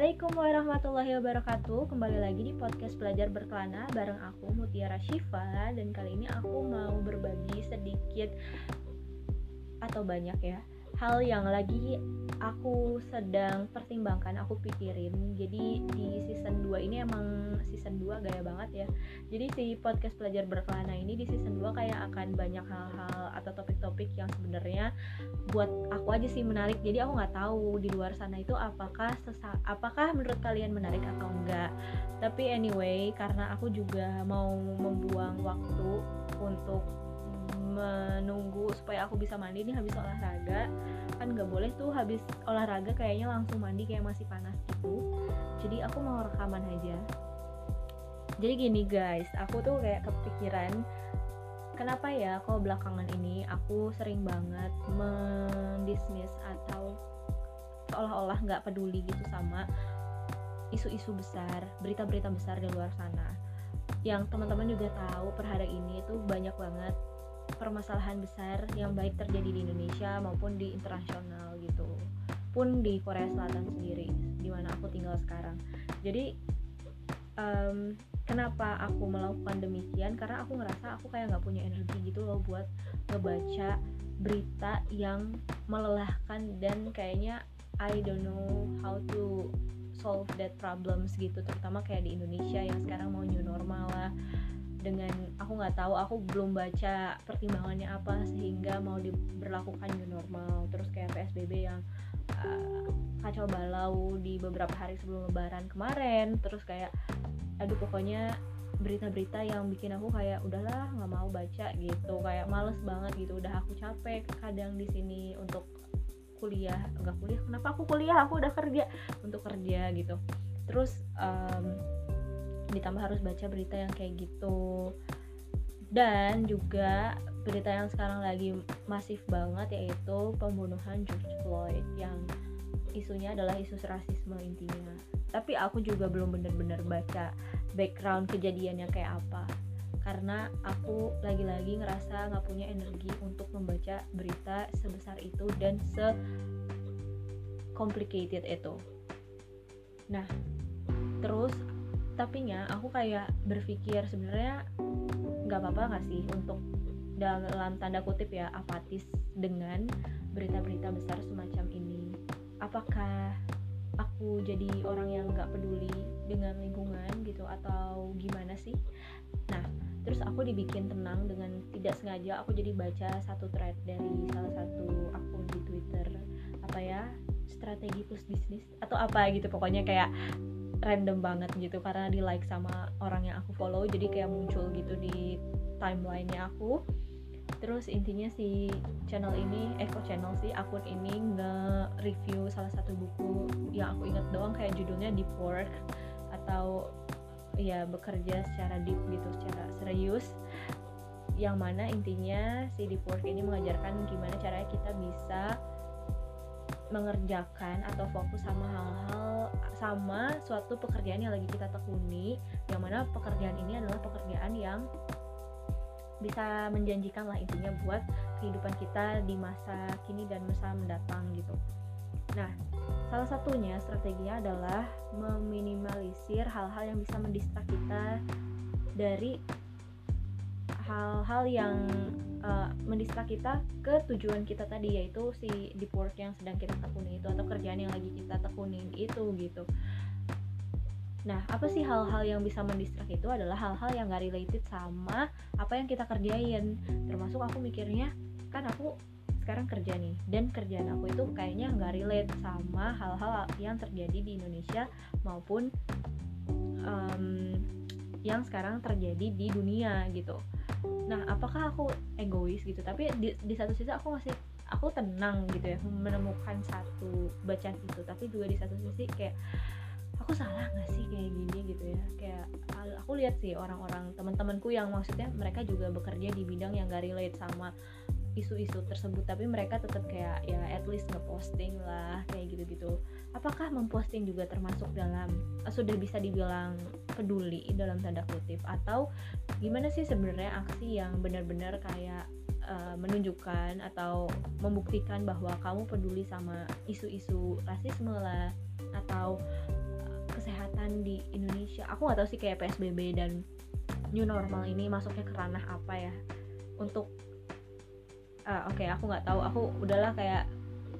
Assalamualaikum warahmatullahi wabarakatuh. Kembali lagi di podcast Belajar Berkelana Bareng aku Mutiara Shiva Dan kali ini aku mau berbagi sedikit Atau banyak ya hal yang lagi aku sedang pertimbangkan, aku pikirin. Jadi di season 2 ini emang season 2 gaya banget ya. Jadi si podcast pelajar berkelana ini di season 2 kayak akan banyak hal-hal atau topik-topik yang sebenarnya buat aku aja sih menarik. Jadi aku nggak tahu di luar sana itu apakah sesa apakah menurut kalian menarik atau enggak. Tapi anyway, karena aku juga mau membuang waktu untuk menunggu supaya aku bisa mandi nih habis olahraga. Kan nggak boleh tuh habis olahraga kayaknya langsung mandi kayak masih panas gitu. Jadi aku mau rekaman aja. Jadi gini guys aku tuh kayak kepikiran kenapa ya kok belakangan ini aku sering banget mendismiss atau seolah-olah nggak peduli gitu sama isu-isu besar berita-berita besar di luar sana. Yang teman-teman juga tahu per hari ini itu banyak banget permasalahan besar yang baik terjadi di Indonesia maupun di internasional gitu. Pun di Korea Selatan sendiri di mana aku tinggal sekarang. Jadi um, kenapa aku melakukan demikian? Karena aku ngerasa aku kayak nggak punya energi gitu loh buat ngebaca berita yang melelahkan dan kayaknya I don't know how to solve that problems gitu. Terutama kayak di Indonesia yang sekarang mau new normal lah dengan aku nggak tahu aku belum baca pertimbangannya apa sehingga mau diberlakukan new normal. Terus kayak PSBB yang uh, kacau balau di beberapa hari sebelum lebaran kemarin. Terus kayak aduh pokoknya berita-berita yang bikin aku kayak udahlah nggak mau baca gitu. Kayak males banget gitu udah aku capek kadang di sini untuk kuliah. Enggak kuliah? Kenapa aku kuliah? Aku udah kerja untuk kerja gitu. Terus um, ditambah harus baca berita yang kayak gitu. Dan juga berita yang sekarang lagi masif banget yaitu pembunuhan George Floyd yang isunya adalah isu rasisme intinya. Tapi aku juga belum benar-benar baca background kejadiannya kayak apa. Karena aku lagi-lagi ngerasa nggak punya energi untuk membaca berita sebesar itu dan se complicated itu. Nah terus tapi nya aku kayak berpikir sebenarnya nggak apa-apa nggak sih untuk dalam tanda kutip ya apatis dengan berita-berita besar semacam ini? Apakah aku jadi orang yang nggak peduli dengan lingkungan gitu atau gimana sih? Nah terus aku dibikin tenang dengan tidak sengaja aku jadi baca satu thread dari salah satu akun di twitter. Apa ya? Strategi plus bisnis atau apa gitu pokoknya kayak random banget gitu karena di like sama orang yang aku follow jadi kayak muncul gitu di timelinenya aku. Terus intinya si channel ini eh channel sih akun ini nge-review salah satu buku yang aku inget doang kayak judulnya Deep Work atau ya bekerja secara deep gitu secara serius. Yang mana intinya si Deep Work ini mengajarkan gimana caranya kita bisa mengerjakan atau fokus sama hal-hal sama suatu pekerjaan yang lagi kita tekuni yang mana pekerjaan ini adalah pekerjaan yang bisa menjanjikan lah intinya buat kehidupan kita di masa kini dan masa mendatang gitu. Nah salah satunya strateginya adalah meminimalisir hal-hal yang bisa mendistrak kita dari hal-hal yang uh, mendistrak kita ke tujuan kita tadi yaitu si deep work yang sedang kita tekuni itu atau kerjaan yang lagi kita tekuni itu gitu. Nah apa sih hal-hal yang bisa mendistrak itu adalah hal-hal yang gak related sama apa yang kita kerjain. Termasuk aku mikirnya kan aku sekarang kerja nih dan kerjaan aku itu kayaknya nggak relate sama hal-hal yang terjadi di Indonesia maupun um, yang sekarang terjadi di dunia gitu nah apakah aku egois gitu? Tapi di, di satu sisi aku masih aku tenang gitu ya menemukan satu bacaan itu. Tapi juga di satu sisi kayak aku salah nggak sih kayak gini gitu ya? Kayak aku lihat sih orang-orang teman-temanku yang maksudnya mereka juga bekerja di bidang yang gak relate sama isu-isu tersebut tapi mereka tetap kayak ya at least ngeposting lah kayak gitu-gitu. Apakah memposting juga termasuk dalam uh, sudah bisa dibilang peduli dalam tanda kutip? Atau gimana sih sebenarnya aksi yang benar-benar kayak uh, menunjukkan atau membuktikan bahwa kamu peduli sama isu-isu rasisme lah atau kesehatan di Indonesia? Aku nggak tahu sih kayak PSBB dan new normal ini masuknya ke ranah apa ya untuk uh, oke okay, aku nggak tahu. Aku udahlah kayak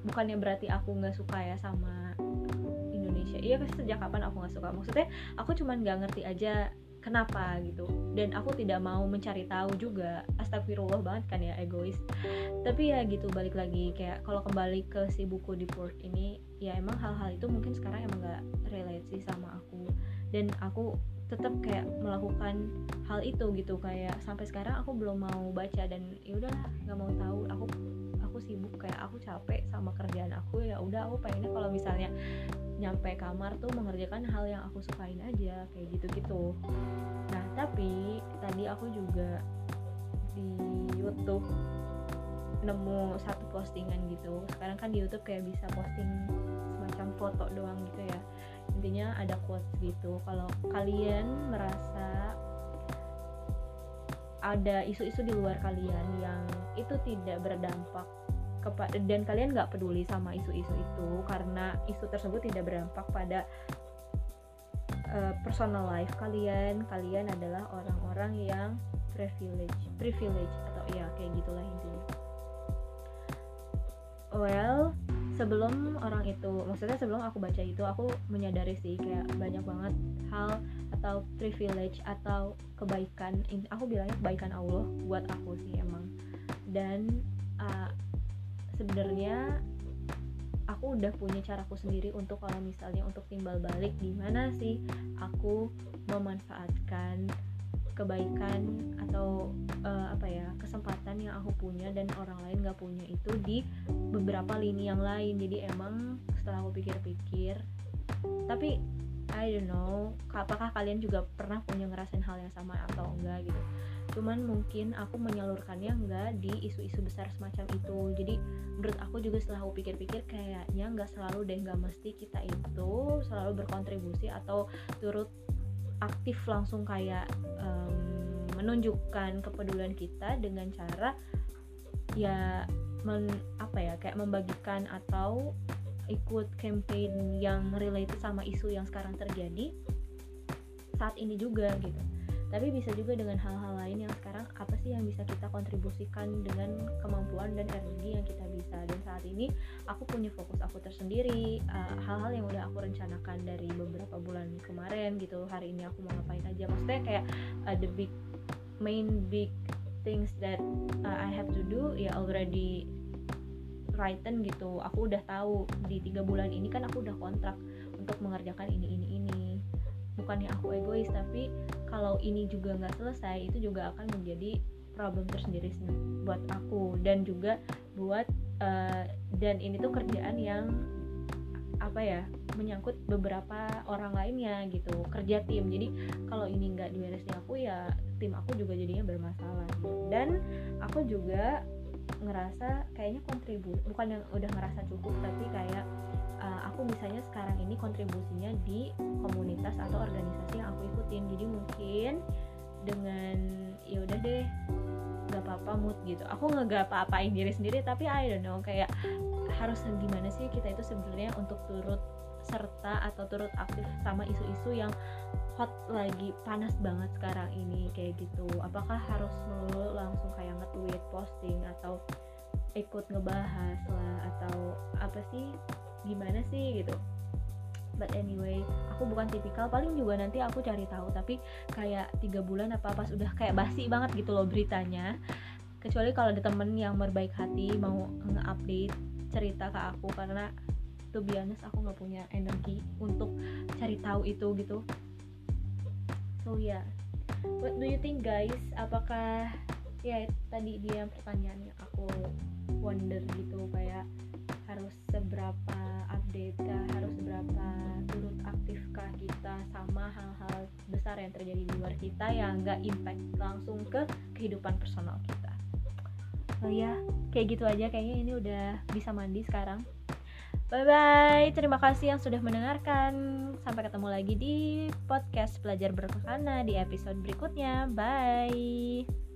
bukannya berarti aku nggak suka ya sama Indonesia. Iya sejak kapan aku nggak suka? Maksudnya aku cuman nggak ngerti aja kenapa gitu. Dan aku tidak mau mencari tahu juga. Astagfirullah banget kan ya egois. Tapi ya gitu balik lagi. Kayak kalau kembali ke si buku di port ini ya emang hal-hal itu mungkin sekarang emang gak relate sih sama aku. Dan aku tetap kayak melakukan hal itu gitu. Kayak sampai sekarang aku belum mau baca dan ya udahlah nggak mau tahu. Aku aku sibuk kayak aku capek sama kerjaan aku ya udah aku pengennya kalau misalnya nyampe kamar tuh mengerjakan hal yang aku sukain aja kayak gitu-gitu. Nah tapi tadi aku juga di YouTube nemu satu postingan gitu. Sekarang kan di YouTube kayak bisa posting semacam foto doang gitu ya intinya ada quotes gitu. Kalau kalian merasa ada isu-isu di luar kalian yang itu tidak berdampak kepada dan kalian nggak peduli sama isu-isu itu karena isu tersebut tidak berdampak pada uh, personal life kalian kalian adalah orang-orang yang privilege privilege atau ya kayak gitulah intinya. Well sebelum orang itu maksudnya sebelum aku baca itu aku menyadari sih kayak banyak banget hal atau privilege atau kebaikan aku bilangnya kebaikan Allah buat aku sih emang. Dan uh, sebenarnya aku udah punya caraku sendiri untuk kalau misalnya untuk timbal balik gimana sih aku memanfaatkan kebaikan atau uh, apa ya kesempatan yang aku punya dan orang lain gak punya itu di beberapa lini yang lain. Jadi emang setelah aku pikir-pikir tapi I don't know apakah kalian juga pernah punya ngerasain hal yang sama atau enggak gitu. Cuman mungkin aku menyalurkannya enggak di isu-isu besar semacam itu. Jadi menurut aku juga setelah aku pikir-pikir kayaknya nggak selalu deh nggak mesti kita itu selalu berkontribusi atau turut aktif langsung kayak um, menunjukkan kepedulian kita dengan cara ya men, apa ya kayak membagikan atau ikut campaign yang related sama isu yang sekarang terjadi saat ini juga gitu tapi bisa juga dengan hal-hal lain yang sekarang apa sih yang bisa kita kontribusikan dengan kemampuan dan energi yang kita bisa? Dan saat ini aku punya fokus aku tersendiri uh, hal-hal uh, yang udah aku rencanakan dari beberapa bulan kemarin gitu. Hari ini aku mau ngapain aja. Maksudnya kayak uh, the big main big things that uh, I have to do ya already written gitu. Aku udah tahu di tiga bulan ini kan aku udah kontrak untuk mengerjakan ini ini ini bukannya aku egois tapi kalau ini juga nggak selesai itu juga akan menjadi problem tersendiri buat aku. Dan juga buat uh, dan ini tuh kerjaan yang apa ya menyangkut beberapa orang lainnya gitu kerja tim. Jadi kalau ini nggak diberes di aku ya tim aku juga jadinya bermasalah. Dan aku juga ngerasa kayaknya kontribusi bukan yang udah ngerasa cukup tapi kayak uh, aku misalnya sekarang ini kontribusinya di komunitas atau organisasi yang aku ikutin. Jadi mungkin dengan ya udah deh apa-apa mood gitu. Aku nggak apa-apain diri sendiri tapi I don't know kayak harus gimana sih kita itu sebenarnya untuk turut serta atau turut aktif sama isu-isu yang hot lagi panas banget sekarang ini kayak gitu. Apakah harus melulu langsung kayak nge-tweet posting atau ikut ngebahas lah atau apa sih? Gimana sih gitu but anyway aku bukan tipikal paling juga nanti aku cari tahu tapi kayak tiga bulan apa pas udah kayak basi banget gitu loh beritanya. Kecuali kalau ada temen yang berbaik hati mau nge-update cerita ke aku karena tuh biasa aku nggak punya energi untuk cari tahu itu gitu. So ya yeah. what do you think guys? Apakah ya tadi dia pertanyaannya aku wonder gitu kayak harus seberapa update kah harus seberapa turut aktifkah kita sama hal-hal besar yang terjadi di luar kita yang nggak impact langsung ke kehidupan personal kita oh ya kayak gitu aja kayaknya ini udah bisa mandi sekarang Bye bye, terima kasih yang sudah mendengarkan. Sampai ketemu lagi di podcast Pelajar Berkelana di episode berikutnya. Bye.